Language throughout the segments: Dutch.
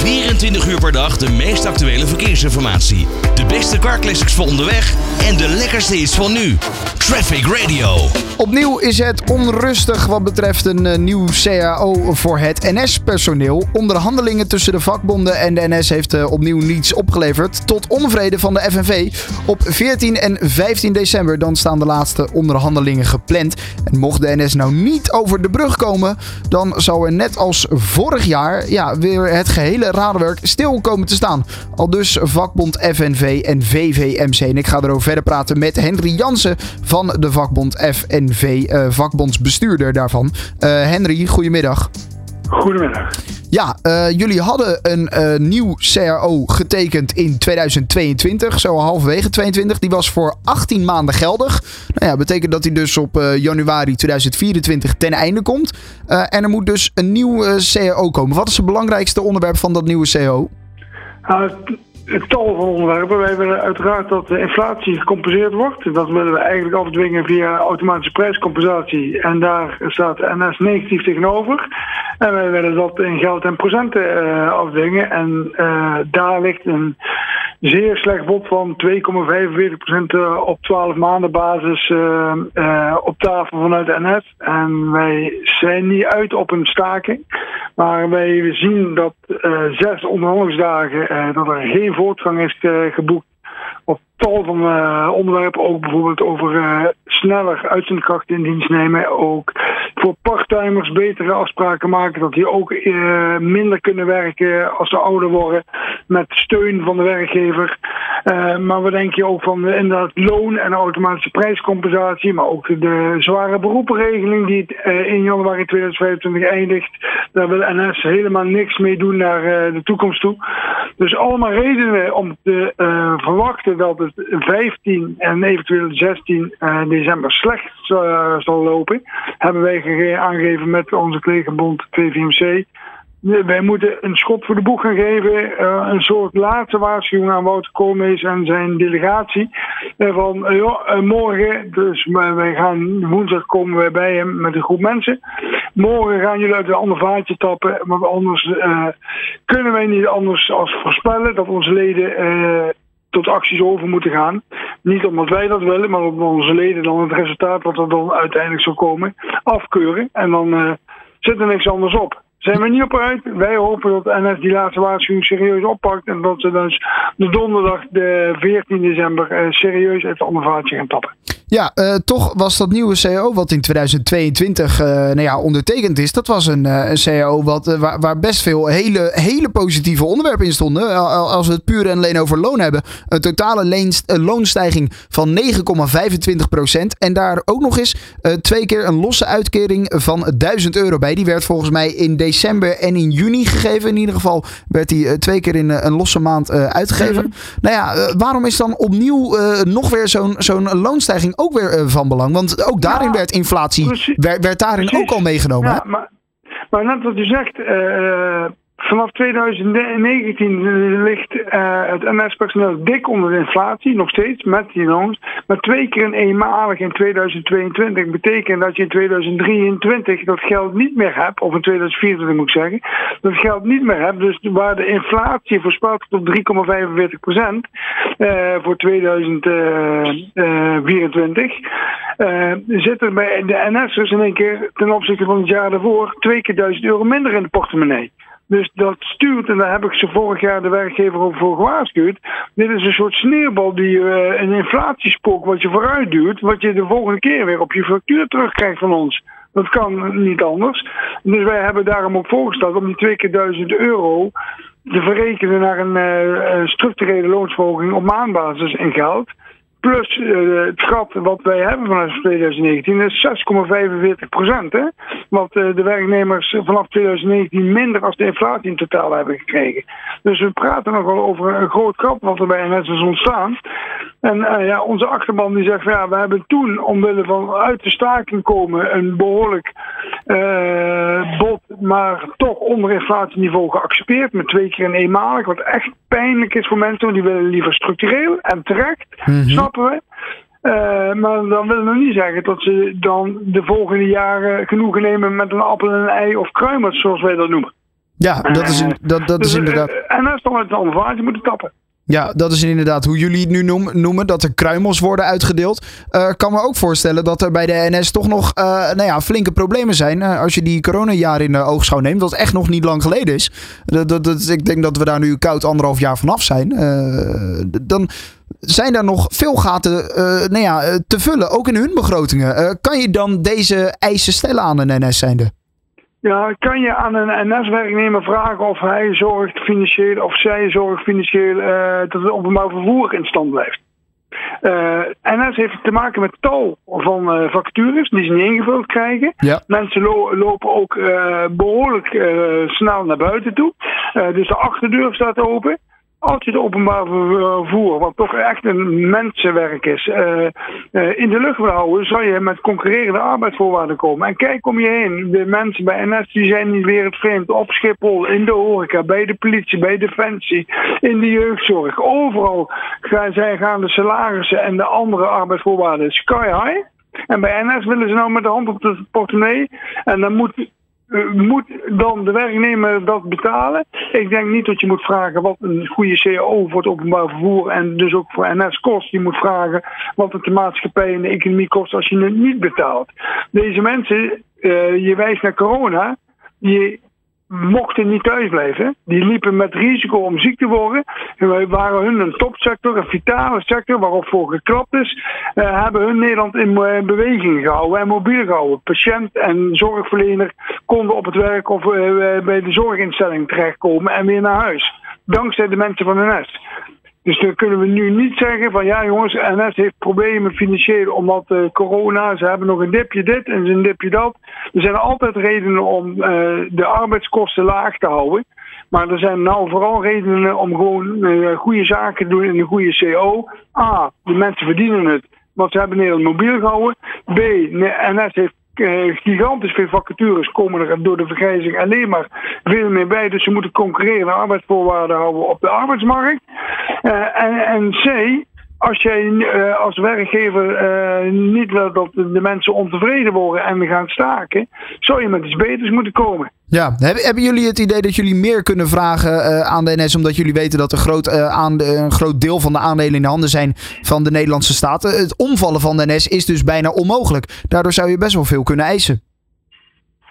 Confía 24 uur per dag de meest actuele verkeersinformatie. De beste carclassics voor onderweg en de lekkerste hits van nu. Traffic Radio. Opnieuw is het onrustig wat betreft een eh, nieuw CAO voor het NS-personeel. Onderhandelingen tussen de vakbonden en de NS heeft eh, opnieuw niets opgeleverd. Tot onvrede van de FNV. Op 14 en 15 december dan staan de laatste onderhandelingen gepland. En mocht de NS nou niet over de brug komen, dan zou er net als vorig jaar ja, weer het gehele stil komen te staan. Al dus vakbond FNV en VVMC. En ik ga erover verder praten met Henry Jansen van de vakbond FNV, eh, vakbondsbestuurder daarvan. Eh, Henry, goedemiddag. Goedemiddag. Ja, eh, jullie hadden een eh, nieuw CRO getekend in 2022, zo halverwege 22. Die was voor 18 maanden geldig. Nou ja, betekent dat hij dus op eh, januari 2024 ten einde komt. En er moet dus een nieuw CRO komen. Wat is het belangrijkste onderwerp van dat nieuwe CRO? Het tal van onderwerpen. Wij willen uiteraard dat de inflatie gecompenseerd wordt. Dat willen we eigenlijk afdwingen via automatische prijscompensatie. En daar staat NS negatief tegenover. En wij willen dat in geld en procenten eh, afdwingen. En eh, daar ligt een zeer slecht bod van 2,45% eh, op 12 maanden basis eh, eh, op tafel vanuit NS. En wij zijn niet uit op een staking. Maar wij zien dat zes onderhandelingsdagen dat er geen voortgang is geboekt op tal van onderwerpen. Ook bijvoorbeeld over sneller uitzendkrachten in dienst nemen. Ook voor parttimers betere afspraken maken. Dat die ook eh, minder kunnen werken als ze ouder worden. Met steun van de werkgever. Eh, maar we denken ook van inderdaad loon en automatische prijscompensatie. Maar ook de zware beroepenregeling die eh, in januari 2025 eindigt. Daar wil NS helemaal niks mee doen naar de toekomst toe. Dus allemaal redenen om te verwachten dat het 15 en eventueel 16 eh, december slecht zal lopen. Hebben wij aangegeven met onze collega-bond VVMC. Nee, Wij moeten een schot voor de boeg gaan geven. eh, een soort laatste waarschuwing aan Wouter Koolmees en zijn delegatie. Eh, van eh, morgen, dus wij gaan woensdag komen wij bij hem met een groep mensen. Morgen gaan jullie uit een ander vaatje tappen. Want anders kunnen wij niet anders als voorspellen dat onze leden tot acties over moeten gaan. Niet omdat wij dat willen, maar omdat onze leden dan het resultaat wat er dan uiteindelijk zal komen afkeuren. En dan eh, zit er niks anders op. Zijn we niet op uit. Wij hopen dat NS die laatste waarschuwing serieus oppakt. En dat ze dus de donderdag, de 14 december, eh, serieus uit het andere vaatje gaan tappen. Ja, eh, toch was dat nieuwe CAO wat in 2022 eh, nou ja, ondertekend is. Dat was een, eh, een CAO wat, eh, waar, waar best veel hele, hele positieve onderwerpen in stonden. Al- al- Als we het puur en alleen over loon hebben. Een totale leens- loonstijging van 9,25 procent. En daar ook nog eens twee keer een losse uitkering van 1000 euro bij. Die werd volgens mij in december en in juni gegeven. In ieder geval werd die twee keer in een losse maand uitgegeven. Nou ja, waarom is dan opnieuw nog weer zo'n zo'n loonstijging ook weer eh, van belang? Want ook daarin Ja, werd inflatie, werd, werd daarin Precies. ook al meegenomen. Ja, hè? maar, maar net wat u zegt, eh, vanaf 2019 ligt eh, het NS-personeel dik onder de inflatie, nog steeds, met die loons. Maar twee keer een eenmalig in 2022 betekent dat je in 2023 dat geld niet meer hebt, of in 2024 moet ik zeggen, dat geld niet meer hebt. Dus waar de inflatie voorspeld op 3,45 procent eh, voor 2024, eh, zit er bij de NS'ers in één keer ten opzichte van het jaar daarvoor twee keer 1000 euro minder in de portemonnee. Dus dat stuurt, en daar heb ik ze vorig jaar de werkgever ook voor gewaarschuwd. Dit is een soort sneeuwbal die eh, een inflatiespook wat je vooruit duwt, wat je de volgende keer weer op je factuur terugkrijgt van ons. Dat kan niet anders. Dus wij hebben daarom ook voorgesteld om die twee keer 1000 euro te verrekenen naar een eh, structurele loonsverhoging op maandbasis in geld. Plus eh, het gat wat wij hebben vanaf 2019 is 6,45 procent. Wat eh, de werknemers vanaf 2019 minder als de inflatie in totaal hebben gekregen. Dus we praten nogal over een groot gat wat er bij NS is ontstaan. En eh, ja, onze achterban die zegt ja, we hebben toen omwille van uit de staking komen een behoorlijk eh bod, maar toch onder inflatieniveau geaccepteerd. Met twee keer een eenmalig, wat echt pijnlijk is voor mensen, want die willen liever structureel en terecht, snappen we. Eh, maar dan wil nog niet zeggen dat ze dan de volgende jaren genoegen nemen met een appel en een ei of kruimers, zoals wij dat noemen. Ja, dat is, dat, dat is Dus, inderdaad. En dat is dan uit de andere vaartje moeten tappen. Ja, dat is inderdaad hoe jullie het nu noem- noemen, dat er kruimels worden uitgedeeld. Ik kan me ook voorstellen dat er bij de NS toch nog eh, nou ja, flinke problemen zijn. eh, als je die coronajaren in de oogschouw neemt, wat echt nog niet lang geleden is. Dat, dat, dat- ik denk dat we daar nu koud anderhalf jaar vanaf zijn. Dan zijn er nog veel gaten nou ja, te vullen, ook in hun begrotingen. Kan je dan deze eisen stellen aan een NS zijnde? Ja, kan je aan een NS-werknemer vragen of hij zorgt financieel of zij zorgt financieel eh, dat het openbaar vervoer in stand blijft? Eh, NS heeft te maken met tal van eh, vacatures die ze niet ingevuld krijgen. Ja. Mensen lo- lopen ook eh, behoorlijk eh, snel naar buiten toe. Dus de achterdeur staat open. Als je het openbaar vervoer, wat toch echt een mensenwerk is, eh, eh, in de lucht wil houden, zal je met concurrerende arbeidsvoorwaarden komen. En kijk om je heen. De mensen bij NS die zijn niet weer het vreemd. Op Schiphol, in de horeca, bij de politie, bij Defensie, in de jeugdzorg. Overal gaan, zij gaan de salarissen en de andere arbeidsvoorwaarden sky high. En bij NS willen ze nou met de hand op de portemonnee. En dan moet moet dan de werknemer dat betalen? Ik denk niet dat je moet vragen wat een goede CAO voor het openbaar vervoer en dus ook voor NS kost. Je moet vragen wat het de maatschappij en de economie kost als je het niet betaalt. Deze mensen, uh, je wijst naar corona, die mochten niet thuis blijven. Die liepen met risico om ziek te worden. Wij waren hun een topsector, een vitale sector waarop voor geklapt is. Uh, hebben hun Nederland in uh, beweging gehouden en mobiel gehouden. Patiënt en zorgverlener konden op het werk of uh, bij de zorginstelling terechtkomen en weer naar huis. Dankzij de mensen van NS. Dus dan kunnen we nu niet zeggen van ja jongens, NS heeft problemen financieel omdat uh, corona, ze hebben nog een dipje dit en een dipje dat. Er zijn altijd redenen om uh, de arbeidskosten laag te houden. Maar er zijn nou vooral redenen om gewoon uh, goede zaken te doen in een goede CO. A, de mensen verdienen het, want ze hebben Nederland mobiel gehouden. B, NS heeft uh, gigantisch veel vacatures komen er door de vergrijzing alleen maar veel meer bij. Dus ze moeten concurrerende arbeidsvoorwaarden houden op de arbeidsmarkt. Uh, en, en C, als jij uh, als werkgever uh, niet wil dat de mensen ontevreden worden en gaan staken, zou je met iets beters moeten komen. Ja, hebben, jullie het idee dat jullie meer kunnen vragen uh, aan de NS, omdat jullie weten dat een groot, aan, een groot deel van de aandelen in de handen zijn van de Nederlandse staat? Het omvallen van de NS is dus bijna onmogelijk. Daardoor zou je best wel veel kunnen eisen.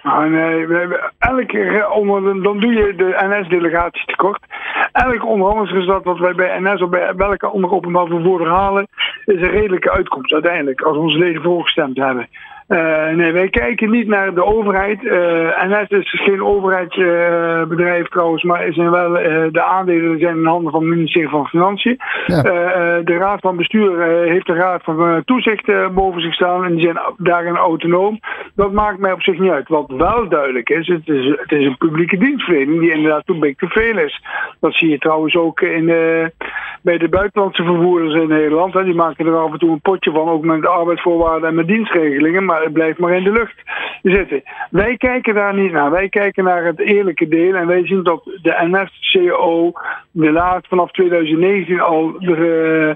Nou, nee, we hebben elke onder, dan doe je de NS-delegatie tekort. Elk onderhandelingsresultaat wat wij bij NS of bij welke andere openbaar vervoerder halen, is een redelijke uitkomst uiteindelijk, als onze leden voorgestemd hebben. Uh, nee, wij kijken niet naar de overheid. Uh, NS is geen overheidsbedrijf uh, trouwens, maar wel de aandelen zijn in handen van het ministerie van Financiën. Ja. de raad van bestuur heeft de raad van toezicht boven zich staan en die zijn daarin autonoom. Dat maakt mij op zich niet uit. Wat wel duidelijk is, het is, het is een publieke dienstverlening die inderdaad big to fail is. Dat zie je trouwens ook in, bij de buitenlandse vervoerders in Nederland. Hè. Die maken er af en toe een potje van, ook met de arbeidsvoorwaarden en met dienstregelingen. Maar het blijft maar in de lucht zitten. Wij kijken daar niet naar. Wij kijken naar het eerlijke deel. En wij zien dat de NS-CO de laat vanaf 2019 al de,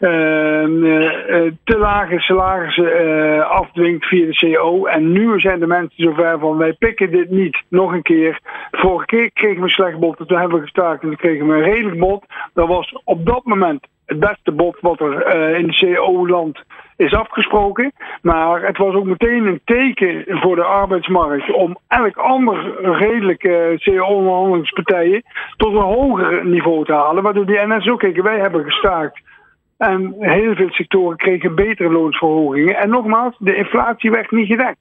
uh, uh, te lage salarissen afdwingt via de CO. En nu zijn de mensen zover van wij pikken dit niet nog een keer. Vorige keer kregen we een slecht bod. Toen hebben we gestaakt en toen kregen we een redelijk bod. Dat was op dat moment het beste bod wat er in de CO-land is afgesproken. Maar het was ook meteen een teken voor de arbeidsmarkt om elk ander redelijke CO-onderhandelingspartijen tot een hoger niveau te halen. Waardoor die NS ook wij hebben gestaakt. En heel veel sectoren kregen betere loonsverhogingen. En nogmaals, de inflatie werd niet gedekt.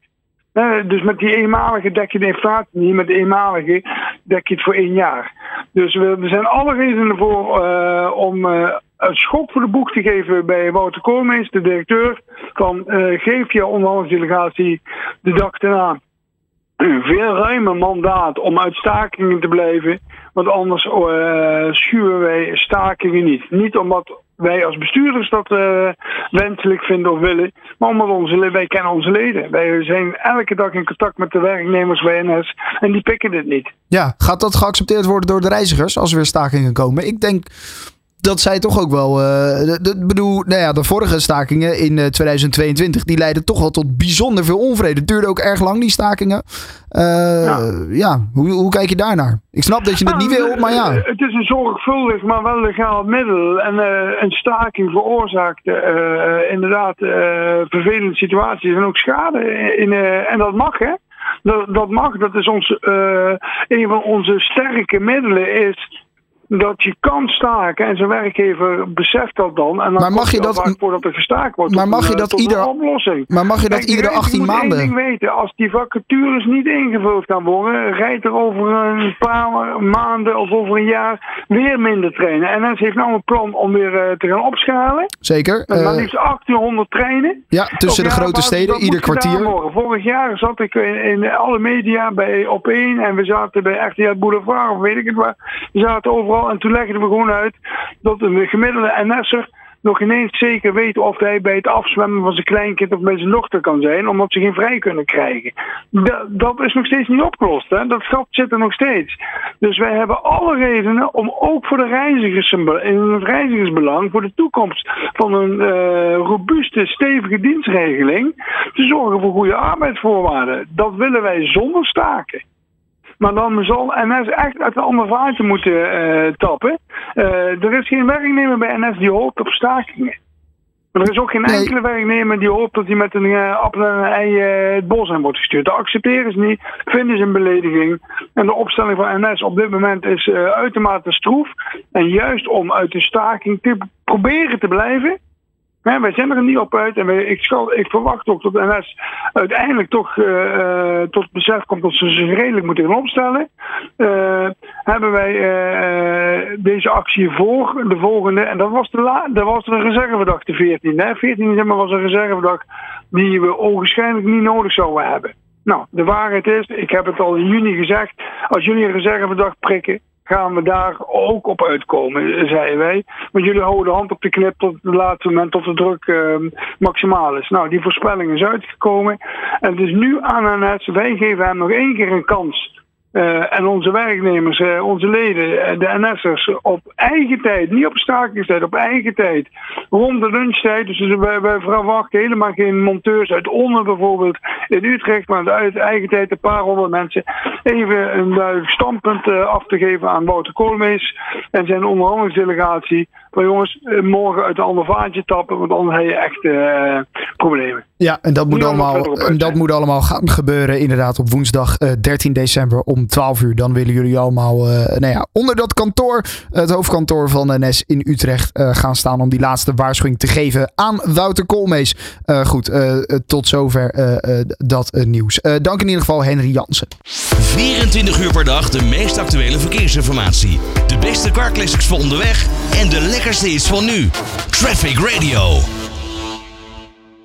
Dus met die eenmalige dek je de inflatie niet, met de eenmalige dek je het voor één jaar. Dus er zijn alle redenen voor uh, om uh, een schop voor de boeg te geven bij Wouter Koolmees, de directeur. Van uh, geef je onderhandelingsdelegatie de dag daarna een veel ruimer mandaat om uit stakingen te blijven. Want anders schuwen wij stakingen niet. Niet omdat wij als bestuurders dat uh, wenselijk vinden of willen. Maar omdat onze, wij kennen onze leden. Wij zijn elke dag in contact met de werknemers bij. En die pikken dit niet. Ja, gaat dat geaccepteerd worden door de reizigers als er weer stakingen komen? Ik denk dat zij toch ook wel. Ik bedoel, nou ja, de vorige stakingen in 2022 die leidden toch wel tot bijzonder veel onvrede. Het duurde ook erg lang, die stakingen. ja, ja hoe, hoe kijk je daarnaar? Ik snap dat je het niet wil, maar ja. Het is een zorgvuldig, maar wel legaal middel. En een staking veroorzaakt inderdaad vervelende situaties en ook schade. In, en dat mag, hè? Dat, dat mag, dat is ons, een van onze sterke middelen is dat je kan staken en zijn werkgever beseft dat dan. En dan maar mag je dat voordat er gestaakt wordt. Maar mag je dat ieder oplossing. Maar mag je dat iedere 18 maanden? Ik ding weten, als die vacatures niet ingevuld gaan worden, rijdt er over een paar maanden of over een jaar weer minder trainen. En NS heeft nou een plan om weer uh, te gaan opschalen. Zeker. Maar liefst 1800 treinen. Ja, tussen de grote steden, ieder kwartier. Vorig jaar zat ik in, alle media bij op één en we zaten bij RTL Boulevard of weet ik het waar. We zaten overal en toen legden we gewoon uit dat een gemiddelde NS'er nog ineens zeker weet of hij bij het afzwemmen van zijn kleinkind of bij zijn dochter kan zijn, omdat ze geen vrij kunnen krijgen. Dat, dat is nog steeds niet opgelost. Hè? Dat gat zit er nog steeds. Dus wij hebben alle redenen om ook voor de reizigers, in het reizigersbelang, voor de toekomst van een uh, robuuste, stevige dienstregeling, te zorgen voor goede arbeidsvoorwaarden. Dat willen wij zonder staken. Maar dan zal NS echt uit de andere vaartje moeten uh, tappen. Uh, er is geen werknemer bij NS die hoopt op stakingen. Maar er is ook geen enkele werknemer die hoopt dat hij met een uh, appel en een ei het bos aan wordt gestuurd. Dat accepteren ze niet, vinden ze een belediging. En de opstelling van NS op dit moment is uitermate stroef. En juist om uit de staking te proberen te blijven, ja, wij zijn er niet op uit en ik, ik verwacht ook dat NS uiteindelijk toch uh, tot besef komt dat ze zich redelijk moeten gaan opstellen. Uh, hebben wij deze actie voor, de volgende, en dat was de, la, dat was de reservedag, de 14. Hè? 14 december was een reservedag die we onwaarschijnlijk niet nodig zouden hebben. Nou, de waarheid is, ik heb het al in juni gezegd, als jullie een reservedag prikken, gaan we daar ook op uitkomen, zeiden wij. Want jullie houden de hand op de knip tot het laatste moment tot de druk uh, maximaal is. Nou, die voorspelling is uitgekomen. En het is nu aan NS, wij geven hem nog één keer een kans uh, en onze werknemers, uh, onze leden, uh, de NS'ers, op eigen tijd, niet op stakingstijd, op eigen tijd, rond de lunchtijd. Dus wij, wij verwachten helemaal geen monteurs uit Onne bijvoorbeeld in Utrecht, maar uit eigen tijd een paar honderd mensen. Even een duidelijk standpunt af te geven aan Wouter Koolmees en zijn onderhandelingsdelegatie. Maar jongens, morgen uit een ander vaatje tappen, want anders heb je echt problemen. Ja, en dat moet, allemaal, en dat moet allemaal gaan gebeuren inderdaad op woensdag 13 december om 12 uur. Dan willen jullie allemaal uh, nou ja, onder dat kantoor, het hoofdkantoor van NS in Utrecht, uh, gaan staan om die laatste waarschuwing te geven aan Wouter Koolmees. Uh, goed, tot zover dat nieuws. dank in ieder geval Henry Jansen. 24 uur per dag de meest actuele verkeersinformatie. De beste car classics voor onderweg en de lekkerste is van nu. Traffic Radio.